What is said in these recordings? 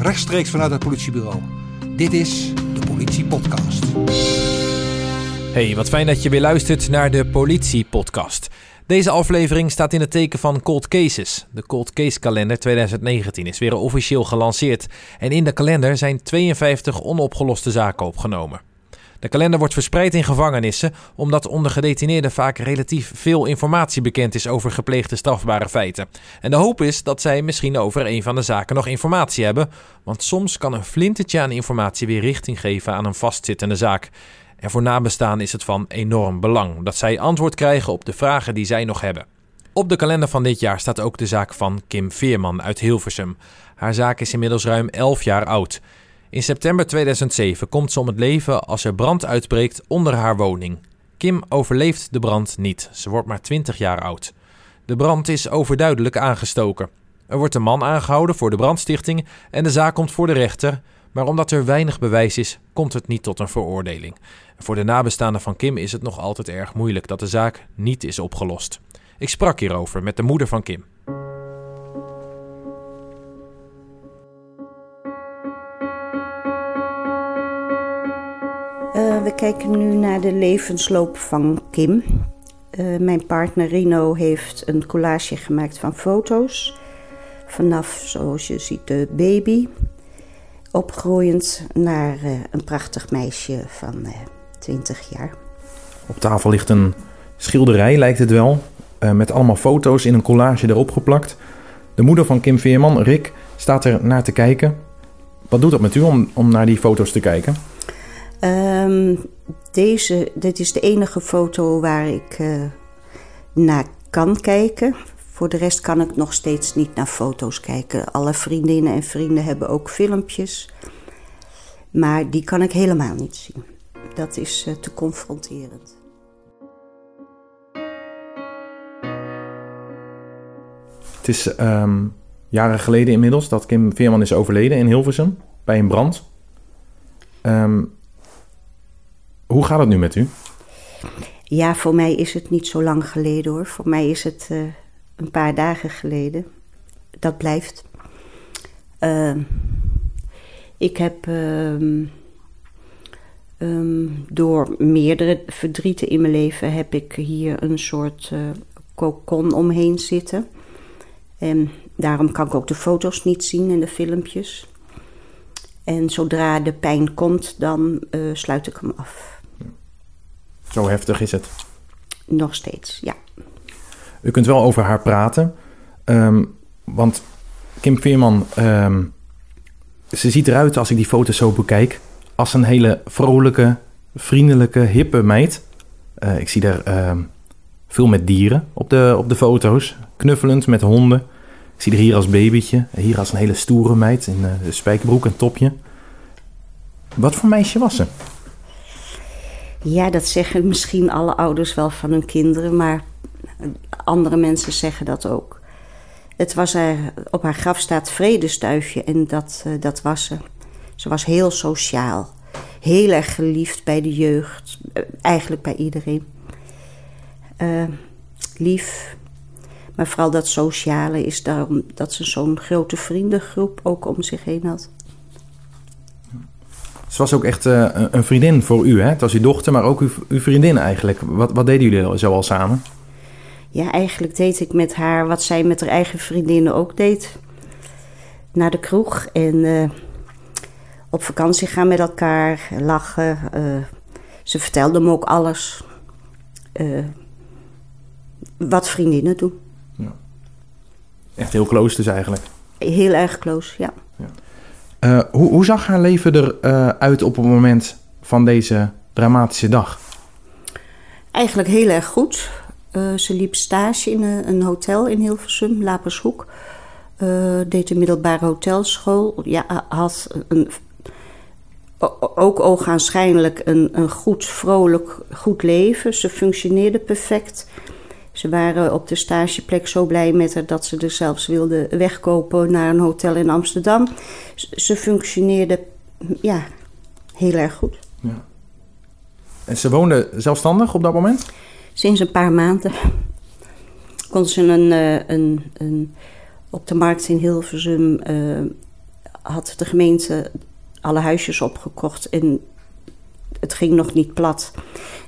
rechtstreeks vanuit het politiebureau. Dit is de Politie Podcast. Hey, wat fijn dat je weer luistert naar de Politie Podcast. Deze aflevering staat in het teken van Cold Cases. De Cold Case kalender 2019 is weer officieel gelanceerd. En in de kalender zijn 52 onopgeloste zaken opgenomen. De kalender wordt verspreid in gevangenissen omdat onder gedetineerden vaak relatief veel informatie bekend is over gepleegde strafbare feiten. En de hoop is dat zij misschien over een van de zaken nog informatie hebben, want soms kan een flintertje aan informatie weer richting geven aan een vastzittende zaak. En voor nabestaan is het van enorm belang dat zij antwoord krijgen op de vragen die zij nog hebben. Op de kalender van dit jaar staat ook de zaak van Kim Veerman uit Hilversum. Haar zaak is inmiddels ruim 11 jaar oud. In september 2007 komt ze om het leven als er brand uitbreekt onder haar woning. Kim overleeft de brand niet. Ze wordt maar 20 jaar oud. De brand is overduidelijk aangestoken. Er wordt een man aangehouden voor de brandstichting en de zaak komt voor de rechter. Maar omdat er weinig bewijs is, komt het niet tot een veroordeling. Voor de nabestaanden van Kim is het nog altijd erg moeilijk dat de zaak niet is opgelost. Ik sprak hierover met de moeder van Kim. Uh, we kijken nu naar de levensloop van Kim. Uh, mijn partner Rino heeft een collage gemaakt van foto's. Vanaf, zoals je ziet, de baby. Opgroeiend naar uh, een prachtig meisje van 20 jaar. Op tafel ligt een schilderij, lijkt het wel. met allemaal foto's in een collage erop geplakt. De moeder van Kim Veerman, Rick, staat er naar te kijken. Wat doet dat met u om, om naar die foto's te kijken? Um, deze, dit is de enige foto waar ik uh, naar kan kijken. Voor de rest kan ik nog steeds niet naar foto's kijken. Alle vriendinnen en vrienden hebben ook filmpjes. Maar die kan ik helemaal niet zien. Dat is uh, te confronterend. Het is um, jaren geleden inmiddels dat Kim Veerman is overleden in Hilversum bij een brand. Um, hoe gaat het nu met u? Ja, voor mij is het niet zo lang geleden hoor. Voor mij is het uh, een paar dagen geleden. Dat blijft. Uh, ik heb uh, um, door meerdere verdrieten in mijn leven heb ik hier een soort uh, cocon omheen zitten. En daarom kan ik ook de foto's niet zien en de filmpjes. En zodra de pijn komt, dan uh, sluit ik hem af. Zo heftig is het. Nog steeds, ja. U kunt wel over haar praten. Um, want Kim Veerman, um, ze ziet eruit als ik die foto's zo bekijk... als een hele vrolijke, vriendelijke, hippe meid. Uh, ik zie er uh, veel met dieren op de, op de foto's. Knuffelend met honden. Ik zie er hier als babytje. Hier als een hele stoere meid in uh, spijkerbroek en topje. Wat voor meisje was ze? Ja, dat zeggen misschien alle ouders wel van hun kinderen, maar andere mensen zeggen dat ook. Het was haar, op haar graf staat vredestuifje en dat, uh, dat was ze. Ze was heel sociaal, heel erg geliefd bij de jeugd, uh, eigenlijk bij iedereen. Uh, lief, maar vooral dat sociale is daarom dat ze zo'n grote vriendengroep ook om zich heen had. Ze was ook echt uh, een vriendin voor u, hè? Het was uw dochter, maar ook uw, uw vriendin eigenlijk. Wat, wat deden jullie zo al samen? Ja, eigenlijk deed ik met haar wat zij met haar eigen vriendinnen ook deed. Naar de kroeg en uh, op vakantie gaan met elkaar, lachen. Uh, ze vertelde me ook alles. wat vriendinnen doen. Ja. Echt heel close dus eigenlijk? Heel erg close, ja. Uh, hoe, hoe, zag haar leven eruit uh, op het moment van deze dramatische dag? Eigenlijk heel erg goed. Uh, ze liep stage in een, hotel in Hilversum, Lapershoek. deed een middelbare hotelschool. Ja, had een, ook ogenschijnlijk een, een goed, vrolijk, goed leven. Ze functioneerde perfect. Ze waren op de stageplek zo blij met haar dat ze er zelfs wilden wegkopen naar een hotel in Amsterdam. Ze functioneerde ja, heel erg goed. Ja. En ze woonde zelfstandig op dat moment? Sinds een paar maanden kon ze een, eh, een, een, op de markt in Hilversum uh, had de gemeente alle huisjes opgekocht en het ging nog niet plat.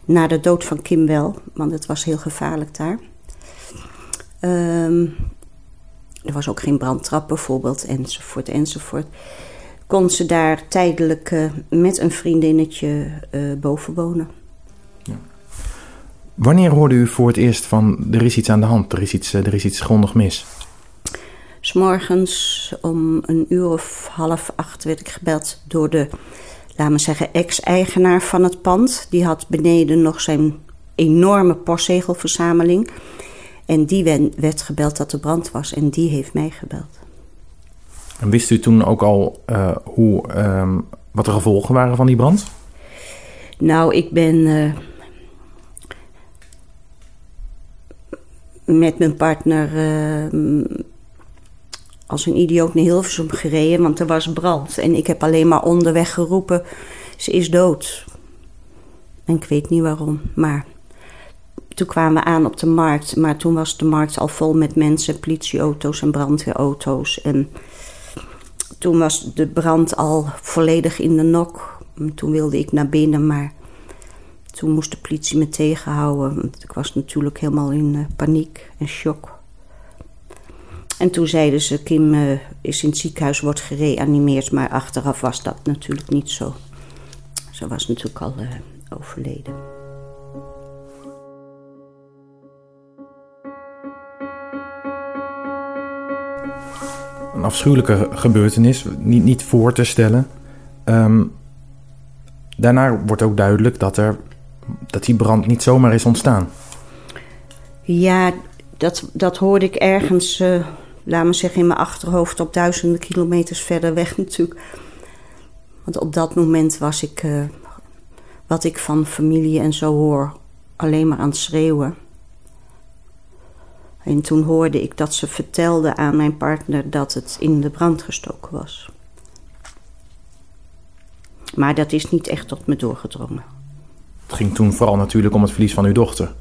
Na de dood van Kim wel, want het was heel gevaarlijk daar. Ehm, er was ook geen brandtrap bijvoorbeeld, enzovoort, enzovoort. Kon ze daar tijdelijk uh, met een vriendinnetje uh, boven wonen. Ja. Wanneer hoorde u voor het eerst van er is iets aan de hand, er is iets, er is iets grondig mis? S'morgens om een uur of half acht werd ik gebeld door de, laten we zeggen, ex-eigenaar van het pand. Die had beneden nog zijn enorme postzegelverzameling. En die werd gebeld dat er brand was en die heeft mij gebeld. En wist u toen ook al uh, hoe, uh, wat de gevolgen waren van die brand? Nou, ik ben uh, met mijn partner uh, als een idioot naar Hilversum gereden, want er was brand. En ik heb alleen maar onderweg geroepen, ze is dood. En ik weet niet waarom, maar toen kwamen we aan op de markt. Maar toen was de markt al vol met mensen, politieauto's en brandweerauto's. En toen was de brand al volledig in de nok. Toen wilde ik naar binnen, maar toen moest de politie me tegenhouden. Want ik was natuurlijk helemaal in uh, paniek en shock. En toen zeiden ze, Kim uh, is in het ziekenhuis, wordt gereanimeerd. Maar achteraf was dat natuurlijk niet zo. Ze was natuurlijk al uh, overleden. Een afschuwelijke gebeurtenis, niet, niet voor te stellen. Um, daarna wordt ook duidelijk dat, er, dat die brand niet zomaar is ontstaan. Ja, dat, dat hoorde ik ergens, uh, laat me zeggen, in mijn achterhoofd op duizenden kilometers verder weg natuurlijk. Want op dat moment was ik, uh, wat ik van familie en zo hoor, alleen maar aan het schreeuwen. En toen hoorde ik dat ze vertelde aan mijn partner dat het in de brand gestoken was. Maar dat is niet echt tot me doorgedrongen. Het ging toen vooral natuurlijk om het verlies van uw dochter.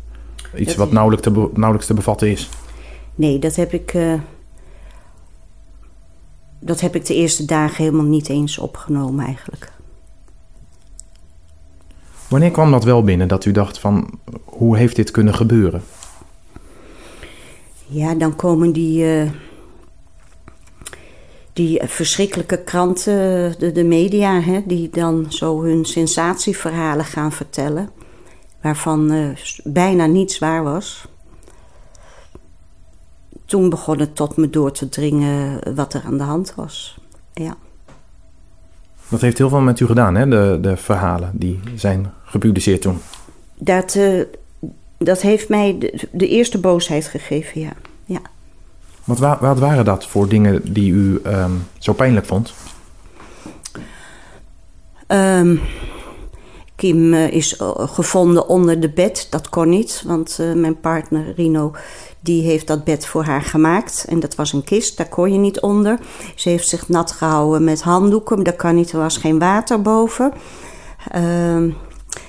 Iets wat nauwelijks te, nauwelijks te bevatten is. Nee, dat heb ik. Uh, dat heb ik de eerste dagen helemaal niet eens opgenomen eigenlijk. Wanneer kwam dat wel binnen dat u dacht van hoe heeft dit kunnen gebeuren? Ja, dan komen die, uh, die verschrikkelijke kranten, de, de media, hè, die dan zo hun sensatieverhalen gaan vertellen, waarvan uh, bijna niets waar was. Toen begon het tot me door te dringen wat er aan de hand was. Ja. Dat heeft heel veel met u gedaan, hè? De, de verhalen die zijn gepubliceerd toen. Dat, uh, dat heeft mij de, de, eerste boosheid gegeven, ja. ja. Wat, wa wat waren dat voor dingen die u um, zo pijnlijk vond? Um, Kim uh, is uh, gevonden onder de bed. Dat kon niet, want uh, mijn partner Rino die heeft dat bed voor haar gemaakt. En dat was een kist, daar kon je niet onder. Ze heeft zich nat gehouden met handdoeken. Daar kan niet, er was geen water boven. Uh,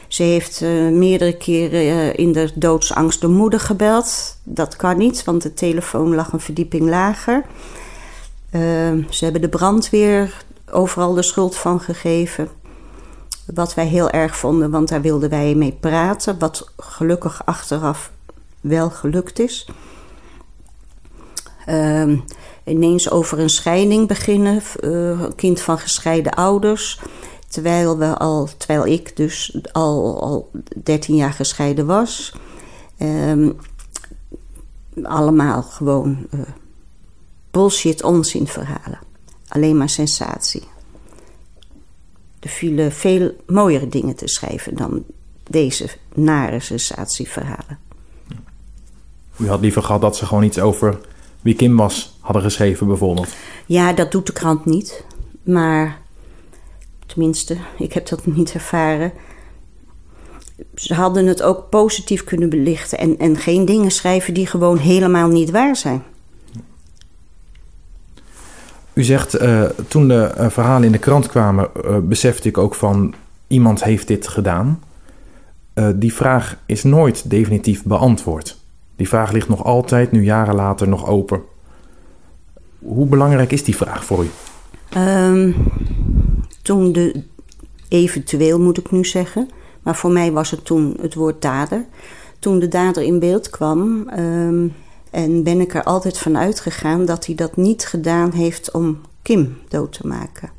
ze heeft uh, meerdere keren uh, in de doodsangst de moeder gebeld. Dat kan niet, want de telefoon lag een verdieping lager. Uh, ze hebben de brandweer overal de schuld van gegeven. Wat wij heel erg vonden, want daar wilden wij mee praten. Wat gelukkig achteraf wel gelukt is. Uh, ineens over een scheiding beginnen. een kind van gescheiden ouders. Terwijl, we al, terwijl ik dus al, al 13 jaar gescheiden was. Um, allemaal gewoon uh, bullshit onzin verhalen. Alleen maar sensatie. Er vielen veel mooiere dingen te schrijven dan deze nare sensatieverhalen. U had liever gehad dat ze gewoon iets over wie Kim was hadden geschreven, bijvoorbeeld? Ja, dat doet de krant niet. Maar Tenminste, ik heb dat niet ervaren. Ze hadden het ook positief kunnen belichten en, en geen dingen schrijven die gewoon helemaal niet waar zijn. U zegt, uh, toen de uh, verhalen in de krant kwamen, uh, besefte ik ook van iemand heeft dit gedaan. die vraag is nooit definitief beantwoord. Die vraag ligt nog altijd, nu jaren later, nog open. Hoe belangrijk is die vraag voor u? Ehm, toen de, eventueel moet ik nu zeggen, maar voor mij was het toen het woord dader. Toen de dader in beeld kwam, ehm, en ben ik er altijd van uitgegaan dat hij dat niet gedaan heeft om Kim dood te maken.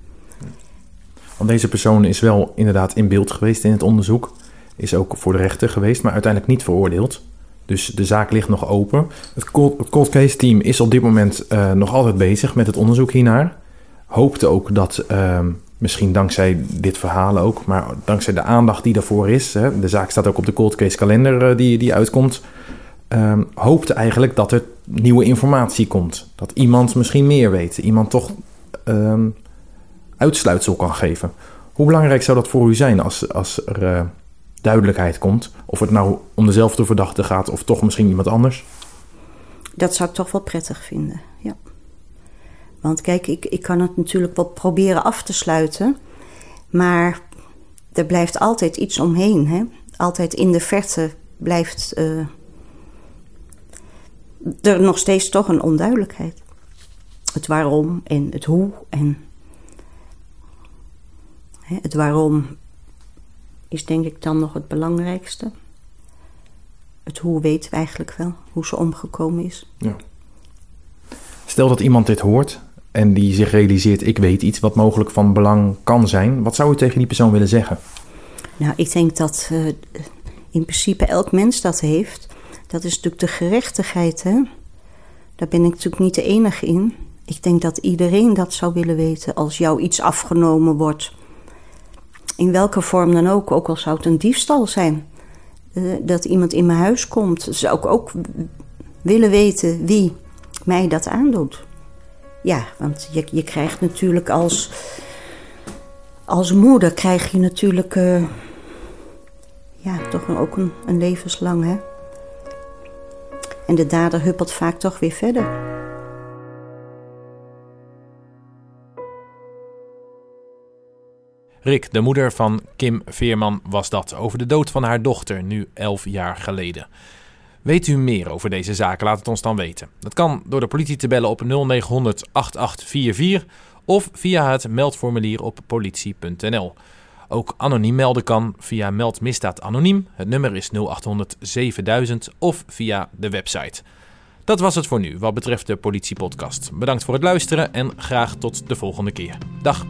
Want deze persoon is wel inderdaad in beeld geweest in het onderzoek. Is ook voor de rechter geweest, maar uiteindelijk niet veroordeeld. Dus de zaak ligt nog open. Het cold case team is op dit moment uh, nog altijd bezig met het onderzoek hiernaar. Hoopte ook dat, uh, misschien dankzij dit verhaal ook, maar dankzij de aandacht die daarvoor is. Hè, de zaak staat ook op de cold case kalender uh, die, die uitkomt. Um, hoopte eigenlijk dat er nieuwe informatie komt. Dat iemand misschien meer weet. Iemand toch um, uitsluitsel kan geven. Hoe belangrijk zou dat voor u zijn als, als er uh, duidelijkheid komt? Of het nou om dezelfde verdachte gaat of toch misschien iemand anders? Dat zou ik toch wel prettig vinden, ja. Want kijk, ik, ik kan het natuurlijk wel proberen af te sluiten. Maar er blijft altijd iets omheen. Hè? Altijd in de verte blijft uh, er nog steeds toch een onduidelijkheid. Het waarom en het hoe en het waarom is denk ik dan nog het belangrijkste. Het hoe weten we eigenlijk wel, hoe ze omgekomen is. Ja. Stel dat iemand dit hoort en die zich realiseert: ik weet iets wat mogelijk van belang kan zijn. Wat zou u tegen die persoon willen zeggen? Nou, ik denk dat uh, in principe elk mens dat heeft. Dat is natuurlijk de gerechtigheid, hè? Daar ben ik natuurlijk niet de enige in. Ik denk dat iedereen dat zou willen weten als jou iets afgenomen wordt in welke vorm dan ook, ook al zou het een diefstal zijn, uh, dat iemand in mijn huis komt, zou ik ook willen weten wie mij dat aandoet. Ja, want je, je krijgt natuurlijk als, als moeder krijg je natuurlijk uh, ja, toch ook een, een levenslang, hè. En de dader huppelt vaak toch weer verder. Rick, de moeder van Kim Veerman, was dat over de dood van haar dochter, nu 11 jaar geleden. Weet u meer over deze zaak? Laat het ons dan weten. Dat kan door de politie te bellen op 0900 8844 of via het meldformulier op politie.nl. Ook anoniem melden kan via Meld Misdaad Anoniem. Het nummer is 0800 7000 of via de website. Dat was het voor nu wat betreft de politiepodcast. Bedankt voor het luisteren en graag tot de volgende keer. Dag.